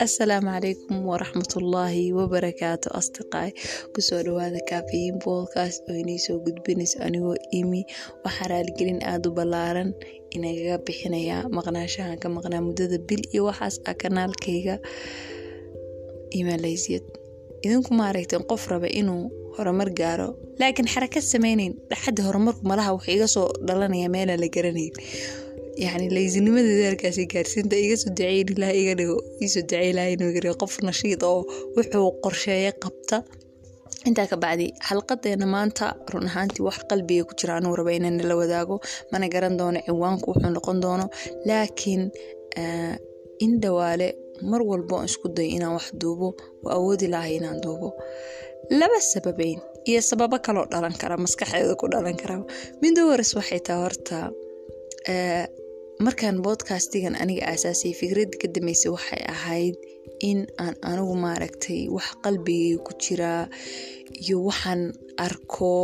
asalaamu calaykum waraxmatullaahi wabarakaatu asdiqaay ku soo dhawaada kaafiyin boodkast oo inay soo gudbinayso anigoo imi. Waxaa raaligelin aada u ballaaran inagaga bixinayaa maqnaashahan ka maqnaa muddada bil iyo waxaas ah kanaalkayga. Imaalaysiyad idinku maaragteen qof raba inuu horumar gaaro. Laakiin xarakad sameyneyn dhaxadda horumarku malaha wuxuu iga soo dhalanaya meelaan la garanayn yani laysinimada daalkaasi gaarsiinta iga soo duceyn ilaah iga dhigo iisoo ducey ilaah inuu iga qof nashiid oo wuxuu qorsheeye qabta. Intaa ka bacdi xalqadeena maanta run ahaantii wax qalbiga ku jira anuu raba inaan wadaago mana garan doono ciwaanku wuxuu noqon doono. Laakiin in dhawaale mar walba oon isku dayo inaan wax duubo oo awoodi lahay inaan duubo laba sababeyn iyo sababo kaloo dhalan kara maskaxeeda ku dhalan kara. Midda hores waxay tahay horta markaan bodcastigan aniga aasaasay fikradda ka dambeysay waxay ahayd in aan anigu maaragtay wax qalbigay ku jiraa iyo waxaan arko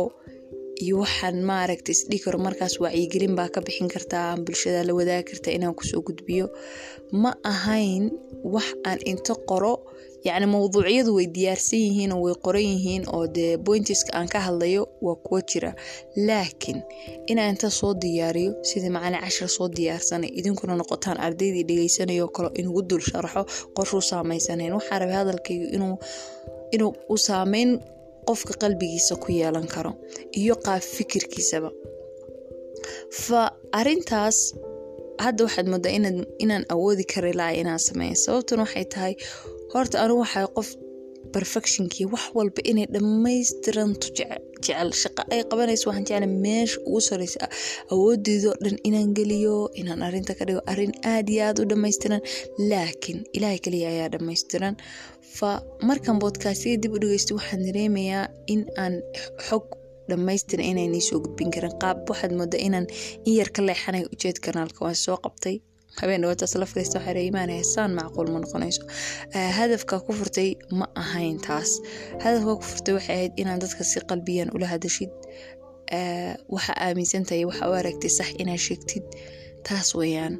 iyo waxaan maaragtay isdhigi karo markaas wacyigelin baa ka bixin kartaa bulshada la wadaagi kartaa inaan ku soo gudbiyo. Ma ahayn wax aan inta qoro yacni mawduucyadu way diyaarsan yihiin oo way qoran yihiin oo dee bointiska aan ka hadlayo waa kuwa jira. Laakiin inaan inta soo diyaariyo sidii macalin cashir soo diyaarsanay idinkuna noqotaan ardaydii dhegeysanayoo kale inugu dul sharaxo qorshuu saameysanayn waxaa rabay hadalkaygu inuu u saameyn qofka qalbigiisa ku yeelan karo iyo qaab fikirkiisaba. Fa arintaas hadda waxaad moodaa inaan awoodi kari laha inaan sameeya sababtan waxay tahay horta anigu waxaa qof perfectionkii wax walba inay dhammaystiranto jecel shaqo ay qabanayso waxaan jecla meesha ugu sareysa awoodeedoo dhan inaan geliyo inaan arinta ka dhigo arrin aada iyo aada u dhammaystiran laakiin ilaahay kaliya ayaa dhammaystiran. Fa markan boodkaasiga dib u dhegeysto waxaan dareemayaa in aan xog dhammaystiran inaynay soo gudbin karin qaab waxaad moodaa inaan in yar ka leexanayo ujeed waan soo qabtay habeen dhawataas la fariista waxay imaan heesaan macquul ma noqonayso. Hadafka ku furtay ma ahayn taas. Hadafka ku furtay waxay ahayd inaan dadka si qalbiyan ula hadashid. Waxa aaminsantahay waxa u aragtay sax inaad sheegtid. Taas weyaan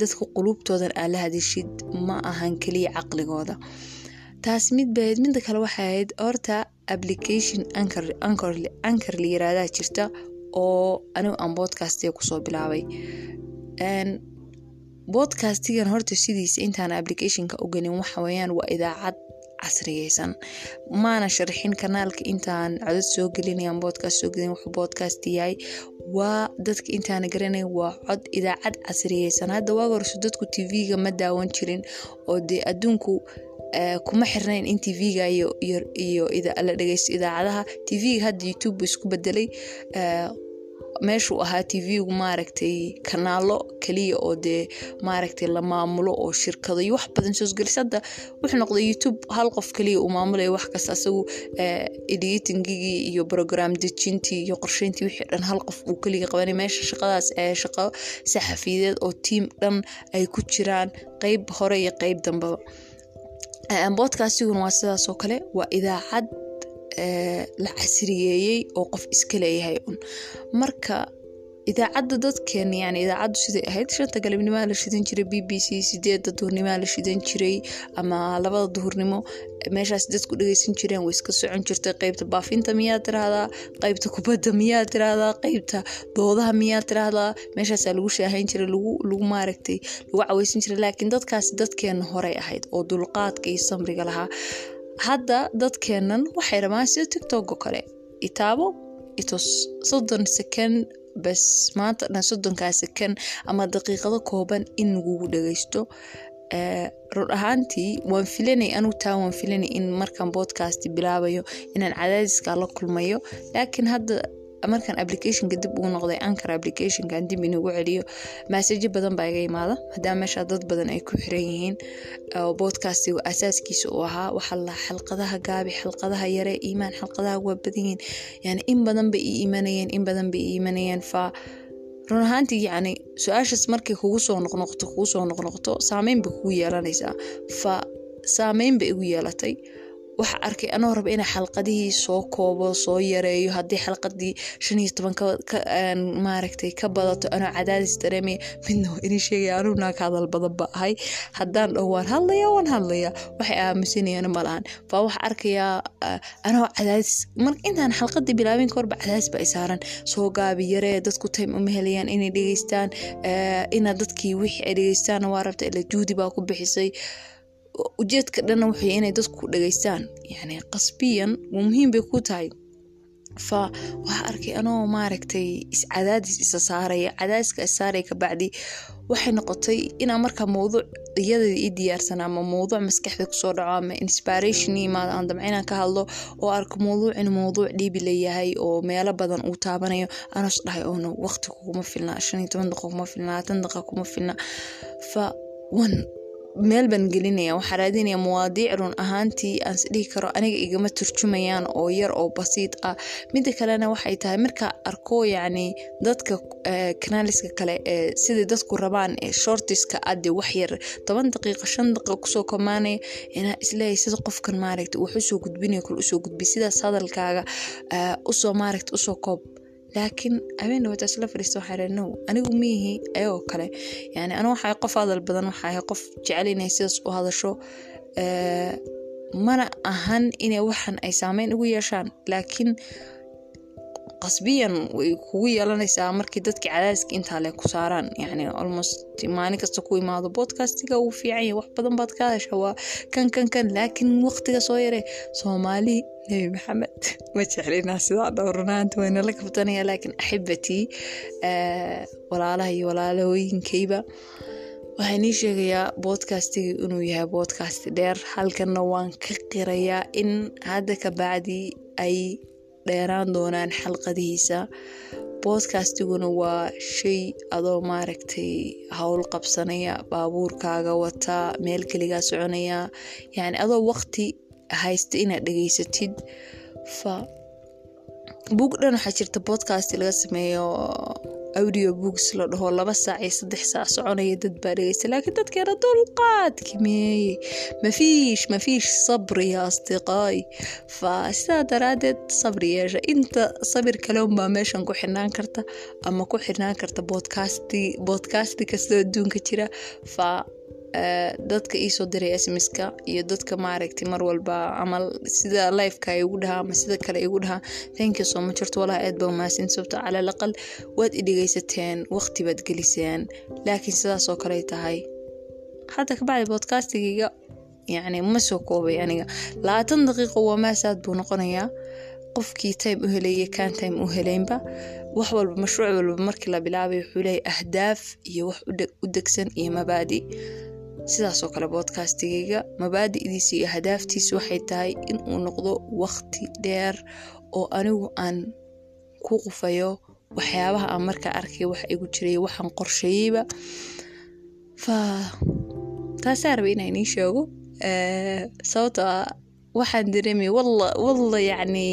dadka quluubtoodan aad la hadashid ma ahan keliya caqligooda. Taas mid bahayd midda kale waxay ahayd horta application ankar la yirahdaa jirta oo anigu aan bodcastiga ku soo bilaabay bodcastigan horta sidiisa intaan applicationka oganin waxaweyaan waa idaacad casriyeysan. Maana sharxin kanaalka intaan codod soo gelinayaan bodcast soo gelin wuxuu bodcast yahay. Waa dadka intaana garanay waa cod idaacad casriyeysan. Hadda waaga horse dadku tv-ga ma daawan jirin oo dee adduunku kuma xirnayn in tv-ga iyo la dhegeysto idaacadaha. Tv-ga hadda youtube isku bedelay meeshuu ahaa tv-gu maaragtay kanaalo kaliya oo dee maaragtay la maamulo oo shirkado iyo wax badan soosgelis wuxuu noqday youtube hal qof kaliya uu maamulaya wax kasta asagu editingigii iyo program dejintii iyo qorsheyntii wixii dhan hal qof uu kaliya qabanay meesha shaqadaas ee shaqo saxafiyadeed oo tiim dhan ay ku jiraan qeyb hore iyo qeyb dambaba. Bodcastiguna waa sidaasoo kale waa idaacad la casriyeeyey oo qof iska leeyahay un. Marka idaacadda dadkeena yani idaacaddu siday ahayd shanta galabnimaa la shidan jiray b b c sideeda duhurnimaa la shidan jiray ama labada duhurnimo meeshaas dadku dhegeysan jireen way iska socon jirtay qeybta baafinta miyaa tiraahdaa qeybta kubadda miyaa tiraahdaa qeybta doodaha miyaa tiraahdaa meeshaasaa lagu shaahayn jiray lagu maaragtay lagu caweysan jiray laakiin dadkaasi dadkeena horey ahayd oo dulqaadka iyo samriga lahaa hadda dadkeenan waxay rabaan sida tictok oo kale itaabo itos soddon second bas maanta dhan soddonkaa second ama daqiiqado kooban in lagugu dhageysto run ahaantii waan filanay anugu taa waan filanay in markaan bodcast bilaabayo inaan cadaadiska la kulmayo. Laakiin hadda markaan applicationka dib ugu noqday ankar applicationkan dib inugu celiyo maasajo badan baa iga imaada. Maadaama meesha dad badan ay ku xiran yihiin bodcastigu asaaskiisa uu ahaa waxaa xalqadaha gaabi xalqadaha yare iimaan xalqadaha waa badan yihiin. Yani in badan bay ii imanayeen in badan bay ii imanayeen. Fa run ahaantii yacni su'aashaas markay kugu soo noqnoqoto kugu soo noqnoqoto saameyn bay kugu yeelanaysaa. Fa saameyn bay igu yeelatay waxa arkay anoo raba inaa xalqadihii soo koobo soo yareeyo haddii xalqadii maaragtay ka badato anoo cadaadis dareemaya midna waa inii sheegaya anuu naag hadal badan ba ahay haddaan dhaho waan hadlaya waan hadlaya waxay aamusanayaan malahan baa waxa arkayaa anoo cadaadis mar intaan xalqadii bilaabin ka cadaadis ba ay saaran. Soo gaabi yaree dadku time uma helayaan inay dhegeystaan inaad dadkii wixii ay dhegeystaan waa rabta ila juudi baa ku bixisay ujeedka dhanna wuxuu inay dadku dhegeystaan yani qasbiyan muhiim bay ku tahay. Fa waxaa arkay anoo maaragtay iscadaadis isa saaraya cadaadiska issaaraya kabacdi waxay noqotay inaa markaa mowduuc iyadada ii diyaarsanaa ama mowduuc maskaxda ku soo dhaco ama inspiration imaada aan damca inaan ka hadlo oo arko mowduuc in mowduuc dhiibi layahay oo meelo badan uu taabanayo anoos dhahay oono waqti kuguma filna shan iyo toban daqiiqa kuma filna labaatan daqiiqa kuma filna. Fa wan meel baan gelinaya waxaa raadinaya mawaadiic run ahaantii aan isdhihi karo aniga igama turjumayaan oo yar oo basiid ah. Mida kalena waxay tahay markaa arko yacni dadka kanaaliska kale ee sidai dadku rabaan ee shortiska ade wax yar toban daqiiqa shan daqiiqa ku soo komaanaya inaa is leeyahay sida qofkan maaragta wax gudbinaya kul u soo gudbi sidaas hadalkaaga u soo maaragta u soo koob laakiin habeen dhawata isla fadhiista waxaa ree no anigu miyihi ayagoo kale. Yani anu waxaa qof hadal badan waxaa qof jecel inay sidaas u hadasho mana ahan inay waxan ay saameyn ugu yeeshaan. Laakiin qasbiyan way kugu yeelanaysaa markii dadkii cadaadiska intaa le ku saaraan. Yani almost maalin kasta ku imaado bodcastiga uu fiican yahay wax badan baad ka hadasha waa kan kan kan laakiin waqtiga soo yare soomaali nebi maxamed. Ma jeclinaa sidaa dhowranaanta waynala kabtanaya laakiin axibatii walaalaha iyo walaalahooyinkayba waxaa inii sheegayaa bodkastigii inuu yahay bodkast dheer halkanna waan ka qirayaa in hadda ka bacdi ay dheeraan doonaan xalqadihiisa bodkastiguna waa shay adoo maaragtay howl qabsanaya baabuurkaaga wataa meel keligaa soconaya. Yani adoo waqti haysta inaad dhegeysatid fa buug dhan waxaa jirta bodcast laga sameeyo audio books la dhaho laba saac iyo saddex saac soconaya dad baa dhegeysta laakiin dadkeena dulqaad kimeeyey mafiish mafiish sabri ya asdiqaay. Fa sidaa daraadeed sabri yeesha. Inta sabir kale unbaa meeshan ku xirnaan karta ama ku xirnaan karta bodcasti bodcasti kastoo adduunka jira. Fa dadka iisoo diray smska iyo dadka maaragtay mar walba ama sida lifeka igu dhahaa ama sida kale igu dhahaa thank so much. Horta walahi aad baa umahadsan sababto cala alaqal waad i dhegeysateen waqti baad geliseen laakiin sidaasoo kale tahay. Hadda kabacdi bodcastigayga yani ma soo koobay aniga. Labaatan daqiiqo waa maasaad buu noqonayaa. Qofkii time u helaya kan time u helaynba wax walba mashruuc walba markii la bilaabay wuxuu leeyahy ahdaaf iyo wax u degsan iyo mabaadi sidaasoo kale bodcastigayga mabaadi'diisa iyo hadaaftiisa waxay tahay inuu noqdo waqti dheer oo anigu aan ku qufayo waxyaabaha aan markaa arkay wax igu jiray waxaan qorsheeyeyba fa taasaa raba inaa inii sheego. Sababto a waxaan dareemaya walla walla yacni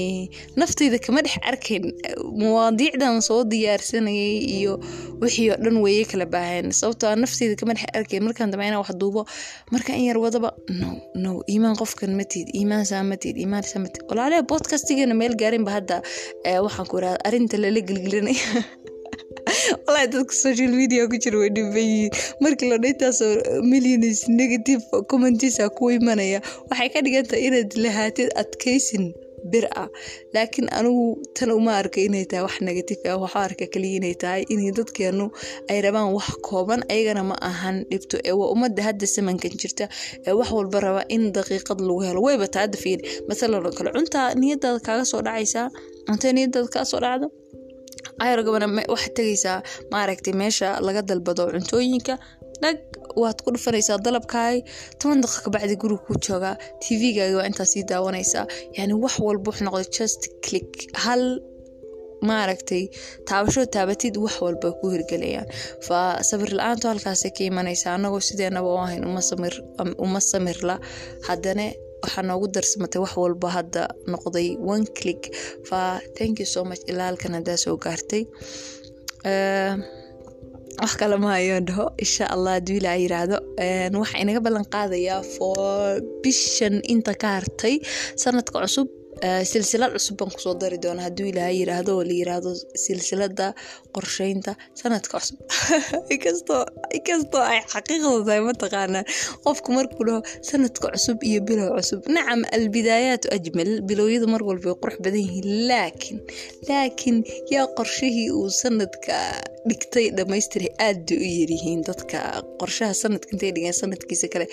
naftayda kama dhex arkayn mawaadiicdan soo diyaarsanayay iyo wixii oo dhan weeye kala baaheen sababtoo a naftayda kama dhex arkayn markaan dambe inaan wax duubo. Marka in yar wadaba no no iimaan qofkan matid iimaan saa matid iimaan saa matid walaalaha podcastigana meel gaarinba hadda waxaan ku irahda arrinta lala gelgelinaya walahi dadka social media ku jira way dhiban yihiin markii la dhintaasoo millions negative commentisa ku imanaya waxay ka dhigan tahay inaad lahaatid adkaysin bir ah laakiin anigu tan uma arka inay tahay wax negative ah waxaa arka kaliya inay tahay inay dadkeenu ay rabaan wax kooban ayagana ma ahan dhibto ee waa ummadda hadda samankan jirta ee wax walba raba in daqiiqad lagu helo wayba taa hadda fiiri masalan oo kale cuntaa niyadaada kaaga soo dhacaysaa cuntay niyadaada kaa soo dhacdo ayar gabana waxaad tegaysaa maaragtay meesha laga dalbado cuntooyinka. Dhag waad ku dhufanaysaa dalabkaaga toban daqiiqa kabacdi guriga kuu joogaa tvgaaga waa intaa sii daawanaysaa. Yani wax walba wuxuu noqday just click. Hal maaragtay taabasho taabatid wax walba ku hirgelayaan fa sabir la'aantu halkaasay ka imanaysaa. Anagoo sideenaba u ahayn uma samirla. Haddana waxaa noogu darsamatay wax walba hadda noqday one click. Fa thank you so much. Ilaa halkan haddaa soo gaartay. Wax kale maayoon dhaho. Insha allah hadduu ilaa yiraahdo waxaa inaga ballan qaadayaa for bishan inta ka hartay sanadka cusub silsilad cusub baan ku soo dari doona hadduu ilaaha yiraahdo oo la yiraahdo silsilada qorsheynta sanadka cusub. Inkastoo ay xaqiiqda tahay mataqaanaa qofku markuu dhaho sanadka cusub iyo bilow cusub nacam albidaayaatu ajmal. Bilowyadu mar walba way qurux badan yihiin. Laakiin laakiin yaa qorshihii uu sanadka dhigtay dhamaystiray aad bay u yaryihiin dadka qorshaha sanadka intay dhigeen sanadkiisa kale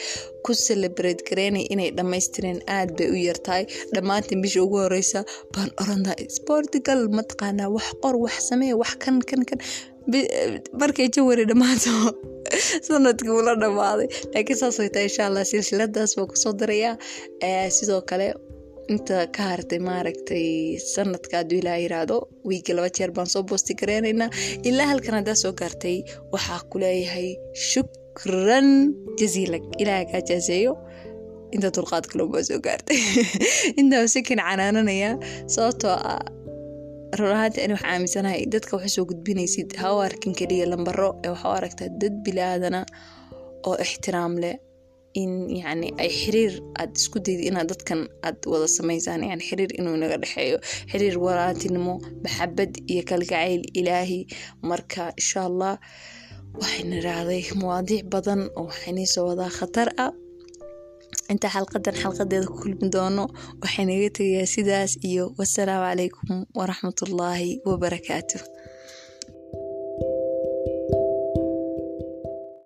ku celebrate gareynay inay dhammaystireen aad bay u yartahay dhammaantiin bisha ugu horeysa baan oranaa sportigal mataqaanaa wax qor wax samee wax kan kan kan. Markay jawari dhammaato sannadkii ula dhammaaday. Laakiin saas tahay insha allah silsiladaas baan ku soo darayaa sidoo kale inta ka hartay maaragtay sanadka hadduu ilaa yiraahdo wiigi laba jeer baan soo boosti gareynaynaa ilaa halkan haddaa soo gaartay waxaa ku shukran jaziilag ilaaha kaa jaaseeyo inta dulqaad kaloo baa soo gaartay intaa sikin canaananayaa sababtoo ah run ahaanti ani waxaa aaminsanahay dadka waxa soo gudbinaysid ha arkin keliya lambaro ee waxaa u aragtaa dad bilaaadana oo ixtiraam leh in yani ay xiriir aad isku dayda inaad dadkan aad wada samaysaan yani xiriir inuu naga dhexeeyo xiriir walaatinimo maxabad iyo kalgacayl ilaahi marka insha allah waxayna idhaahday mawaadiic badan oo waxaynii soo wadaa khatar ah inta xalqadan xalqadeeda ku kulmi doono waxaynaga tegayaa sidaas iyo wasalaamu calaykum waraxmatullaahi wabarakaatu